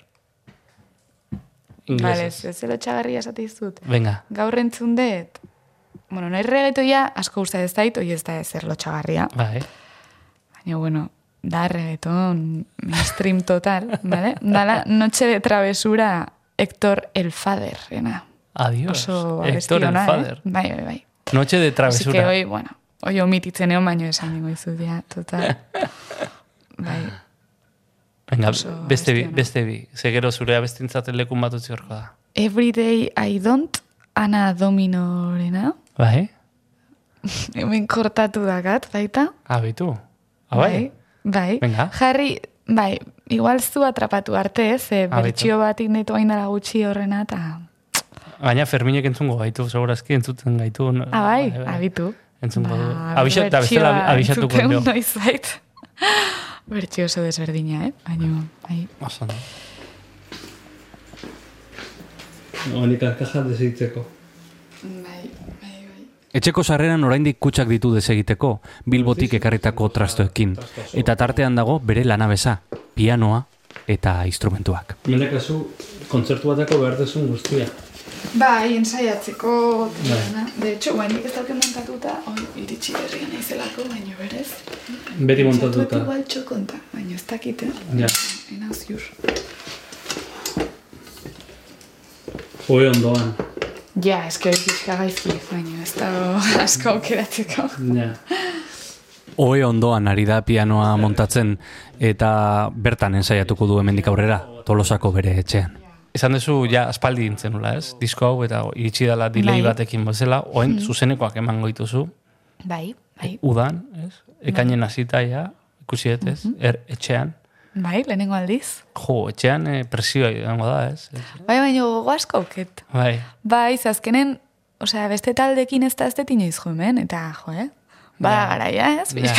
Vale, ze lotxagarria esate dizut. Venga, Gaur entzun dut, bueno, nahi reggaetoia asko gusta ez dait, oi ez da ezer lotxagarria. bai. Baina, bueno, da reggaeton mainstream total, ¿vale? Dala Noche de Travesura Héctor el Faderrena. Adiós. Oso Héctor el abestiona, Fader. eh? Bai, bai, bai. Noche de Así que travesura. hoy, bueno, hoy omititzen egon baino esan dingo izut, ja, total. bai, Venga, beste bi, beste bi. Zegero zure abestintzaten lekun bat utzi horko da. Everyday I Don't, Ana Dominorena. Bai? Hemen kortatu dakat, baita. Abitu. Ah, bai? Bai. Venga. Jarri, bai, igual zu atrapatu arte, ze Ah, bertxio bat indetu haindara gutxi horrena, eta... Baina Ferminek entzungo gaitu, segurazki entzuten gaitu. no? Ah, bai, abitu. Entzungo du. Ba, Abisa, eta bestela bertsioa abisatuko entzuten dio. Noizbait. Bertxio oso desberdina, eh? Baina, bai. Oso, no? Honik. Bai, bai, bai. Etxeko sarreran oraindik kutsak ditu desegiteko, bilbotik ekarritako trastoekin. Eta tartean dago bere lanabesa, pianoa eta instrumentuak. Mende kasu, kontzertu batako behar dezun guztia. Bai, ensaiatzeko Bai. dena. De hecho, guainik ez dauke montatuta, oi, iritsi berria naizelako, baina berez. Beti montatuta. Igual txokonta, baina ez dakite. Ja. Ena ziur. Hoe ondoan. Ja, eske hori pixka gaizki, baina ez da asko aukeratzeko. Ja. Oe ondoan ari da pianoa montatzen eta bertan ensaiatuko du hemendik aurrera, tolosako bere etxean. Esan duzu, ja, aspaldi dintzen nula, ez? Disko hau eta iritsi dela delay Bai. batekin bezala, oen zuzenekoak emango dituzu, Bai, bai. udan, ez? Ekainen hasita ja, ikusi ez? Er, etxean. Bai, lehenengo aldiz. Jo, etxean eh, presioa izango da, ez? Bai, baina gogo asko auket. Bai. Bai, ze azkenen, osea, beste taldekin ez da ez dut inoiz jo hemen, eta jo, eh? Ba, Ja. garaia, ez? Ja.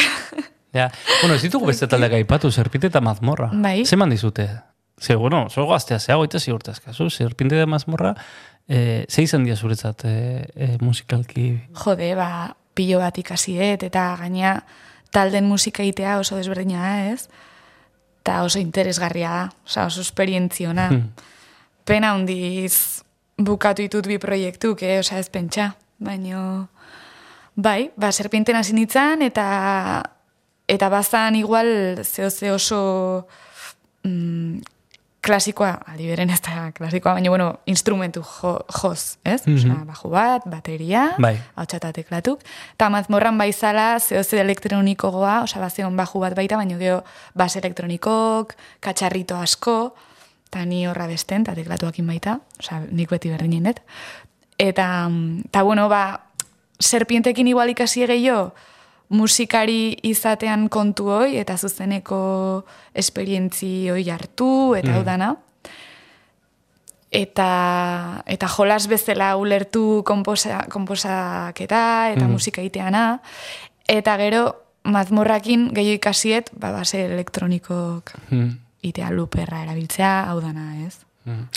Ja. Bueno, ez ditugu beste taldeak aipatu, Serpinte eta Mazmorra. Bai. Zeman dizute? Ze, bueno, zo gaztea, zea goita ziurtaz, kasu, Serpinte eta Mazmorra, eh, ze izan dia zuretzat eh, eh, musikalki? Jode, ba, pilo bat ikasi dut, eta gaina talden musika egitea oso desberdina ez? Eta oso interesgarria da, osea, oso esperientziona. Hmm. Pena hundiz bukatu ditut bi proiektuk, eh? osea, ez pentsa. Baina, bai, ba, serpinten hasi nintzen, eta eta bazan igual zeo ze oso mm, klasikoa, aldi beren ez da klasikoa, baina, bueno, instrumentu jo, joz, ez? Osea, baju bat, bateria, Bai. hautsa eta teklatuk, eta mazmorran baizala zeo ze elektronikogoa, osea, bazeon baju bat baita, baina gero bas elektronikok, katxarrito asko, eta ni horra besten, eta teklatuakin baita, osea, nik beti berdinen dut. Eta, mm, eta bueno, ba, serpientekin igual ikasi gehiago, musikari izatean kontu hoi, eta zuzeneko esperientzi hoi hartu, eta hau dana. Eta, eta jolas bezala ulertu komposa, komposaketa eta musika egiteana. Eta gero, mazmorrakin gehiago ikasiet, ba, base elektronikok Hmm. itea luperra erabiltzea, hau dana, ez?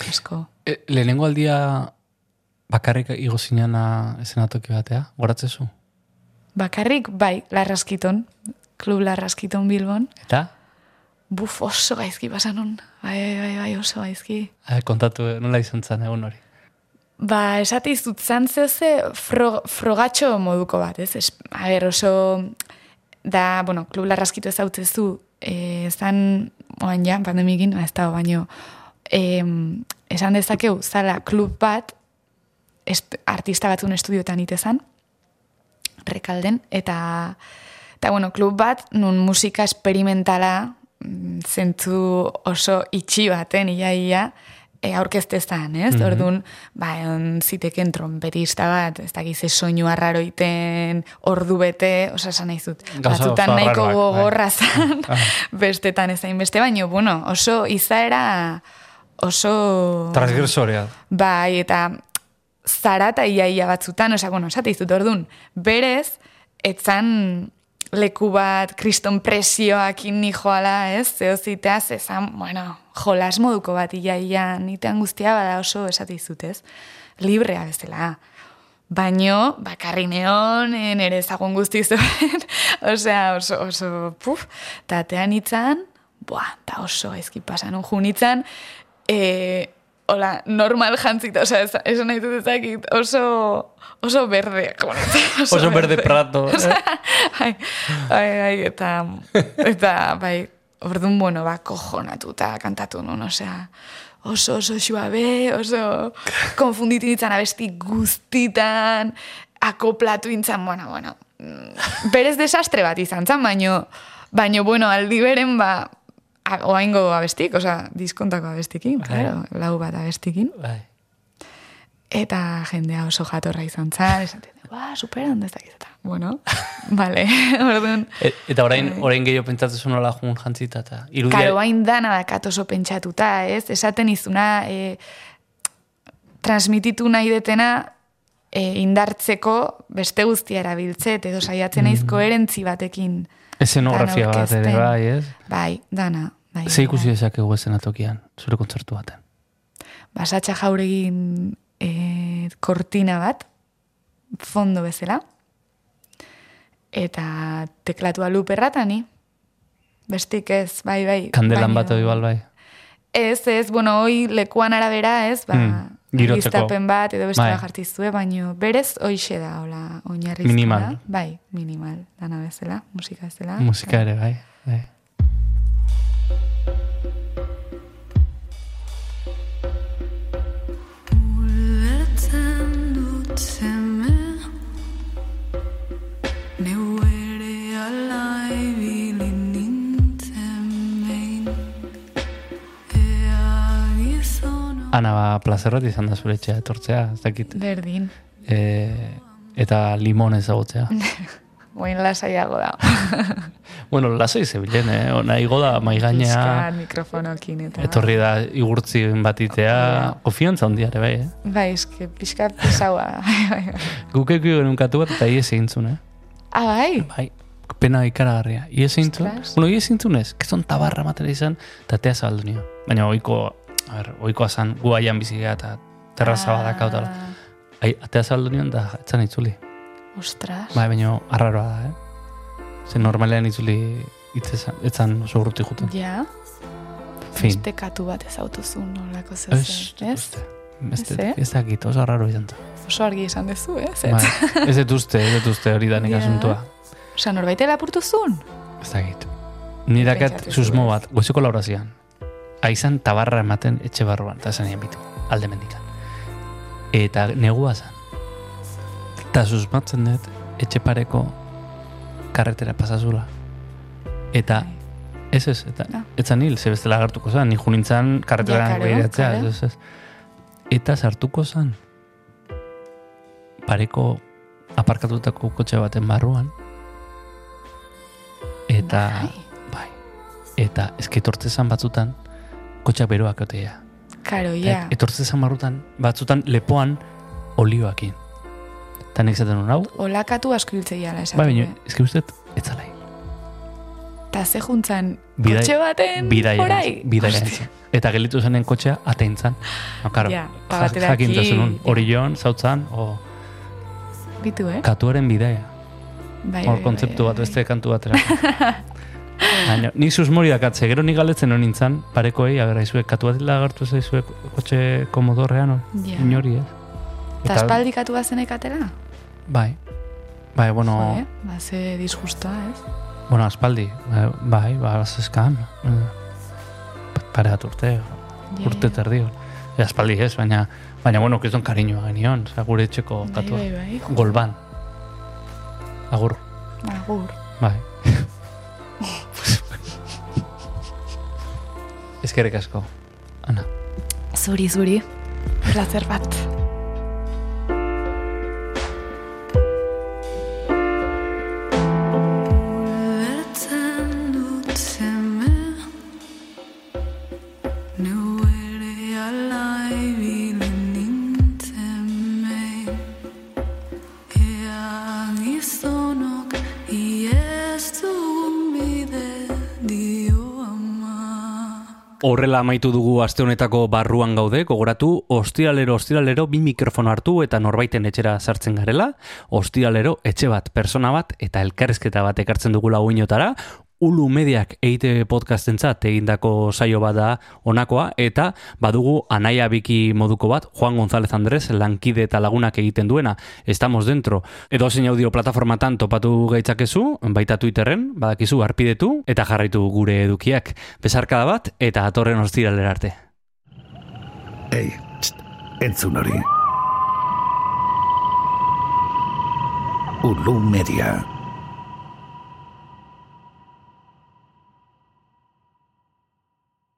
Asko. E, lehenengo aldia bakarrik igo zinana esenatoki batea, goratzezu? Bakarrik, bai, larraskiton, klub larraskiton Bilbon. Eta? Buf, oso gaizki pasanon. Bai, bai, bai, oso gaizki. Eh, kontatu nola izan zen egun hori. Ba, esate izut, zan zehose fro, frogatxo moduko bat, ez? Es, a ber, oso, da, bueno, klub larraskitu ez hautzezu, e, zan, oan ja, pandemikin, ba, ez da, baino, e, esan dezakeu, zala, klub bat, est, artista batzun estudiotan itezan, rekalden, eta, eta, bueno, klub bat, nun musika esperimentala, mm, zentzu oso itxi baten, ia, ia, e, aurkeztezan, ez? Mhm. Orduan, ba, egon ziteken trompetista bat, ez dakiz ze soinu arraro iten, ordu bete, osa esan nahi zut, batzutan nahiko bai. gogorra zan, Ah. bestetan ezain beste, baino, bueno, oso izaera oso... Transgresorea. Bai, eta zarata iaia batzutan, osea, bueno, esate izut, orduan, berez, etzan leku bat, kriston presioak inni joala, ez, zehoziteaz, ezan, bueno, jolas moduko bat iaia, nitean guztia bada oso esate izut, ez, librea bezala. Baino, bakarri neon, eh, nere ezagun guzti zuen, osea, oso, oso, puf, tatean itzan, buah, ta oso gaizki pasan, junitzan, e, hola, normal jantzita, osea, ez, esan nahi dut ezakit, oso, oso berde, junitzen, Oso berde prato. eh? Ai, ai, ai, eta, eta, bai, orduan, bueno, ba, kojonatuta kantatu nun, osea, oso, oso suabe, oso konfunditu nintzen abesti guztitan, akoplatu nintzen, bueno, bueno, mm, berez desastre bat izan zen, baino, baino, bueno, aldi beren, ba, oaingo abestik, osea, diskontako abestikin, claro, lau bat abestikin, Bai. eta jendea oso jatorra izan zen, esaten, ba, superan, ez dakit, eta, bueno, vale, orduan, E, eta orain, orain gehiago pentsatzen nola jun jantzita eta irudia... Karo, hain dana dakat oso pentsatuta, ez? Esaten izuna, e, transmititu nahi detena e, indartzeko beste guztia erabiltzet, edo saiatzen naiz koherentzi batekin. Eszenografia dana bat ere, bai, ez? Bai, dana. Bai, Ze ikusi bai. dezakegu esenatokian, zure kontzertu baten. Basatxa jauregin e, kortina bat, fondo bezala, eta teklatua luperratani, bestik ez, bai, bai. Kandelan bat hori bal, bai. Ez, ez, bueno, hoi lekuan arabera, ez, ba, Hmm, girotzeko. argiztapen bat edo beste Bai. jartizue, baino berez hoixe da, hola, oinarrizkoa. Minimal. Bai, minimal, dana bezala, musika bezala. Musika ere, bai. bai. Ulertzen dut Ana, ba, plazer bat izan da zure etxea etortzea, ez dakit. Berdin, E, eta limon ezagutzea. oin lasaiago da. bueno, lasai zebilen, eh? Ona igo da mai gainea, Pixkat mikrofonokin eta... etorri da igurtzi batitea, konfiantza handiare, bai, eh? Bai, eske, pixkat pesaua. Guk eki genuen katu bat eta ies egin zuen, eh? ah, bai? Bai, pena ikaragarria. Ies egin zuen, Ostras. bueno, ies egin zuen ez, kezon tabarra matera izan, eta tea zabaldu nio. Baina oiko, a ber, oikoa zan, gu aian bizigea eta terraza Ah. badak hautala. Ai, atea zabaldu nion da, etzan itzuli. Ostras. Bai, baina arraroa da, eh? Ze normalean itzuli itzezan, etzan oso urruti juten. Ja, Fin. beste katu bat ez autozu nolako Ez, zezen, ez. Beste, Ez, eh? dakit, oso arraro izan da. Oso argi esan dezu, ez? Bai, ez dut uste, ez dut uste hori da nik Ja. asuntua. Osa, norbaite lapurtu zuen? Ez dakit. Nirakat Pentsatu susmo bat, goizeko laura zian. Aizan tabarra ematen etxe barruan, eta esan bitu, alde mendikan. Eta negua zan. Eta susmatzen dut, etxe pareko karretera pasazula. Eta, ez ez, eta, Ah. etzan hil, ze bestela agertuko zan, ni junintzan karretera Ja, ez, ez, ez. Eta sartuko zan, pareko aparkatutako kotxe baten barruan, eta, bai, eta eskitortze zan batzutan, kotxak beroak otea. Karo, ja. etortze zan barrutan, batzutan lepoan olioakin. Eta nik zaten hon hau, Olakatu asko hiltzei ala esatu. bai, baina, ezki uste, etzalai. Eta ze juntzan, Bidai- kotxe baten bidaia orai? entzun. Eta gelitu zenen kotxea ateintzan. No, karo, Ja, ba, ja, bateraki- jakintasun nun, hori joan, zautzan, o Bitu, eh? katuaren bidaia. Bai, Hor bai, kontzeptu bai, bat, bai. beste kantu batera. Baina, ni susmori dakatze, gero ni galetzen hori nintzen, parekoei, aber, aizue, katu bat lagartu zaizue kotxe komodorrean, Ja. inori, ez? Eta espaldikatu bazenek atera? Bai, bai, bueno, Jo, eh? Ba, ze disgustoa, ez? bueno, aspaldi, bai, bai, ba, zeskan, pare bat urte, Ja, urte ja. terdi, hor. E, aspaldi ez, baina, baina, bueno, kizton kariñoa genion, oza, gure etxeko Bai, katua. bai, bai. Golban. Agur, Agur. bai. Ezkerrik asko, Ana. Zuri, zuri. Plazer bat. Horrela amaitu dugu aste honetako barruan gaude, gogoratu ostiralero ostiralero bi mikrofono hartu eta norbaiten etxera sartzen garela, ostiralero etxe bat, persona bat eta elkarrizketa bat ekartzen dugula uinotara, Ulu Mediak EITB podcastentzat egindako saio bada honakoa eta badugu anaia biki moduko bat Juan González Andrés lankide eta lagunak egiten duena Estamos dentro edo zein audio plataformatan topatu gaitzakezu baita Twitterren badakizu arpidetu eta jarraitu gure edukiak besarkada bat eta atorren ostiralera arte Ei, txt, entzun hori. Ulu Media.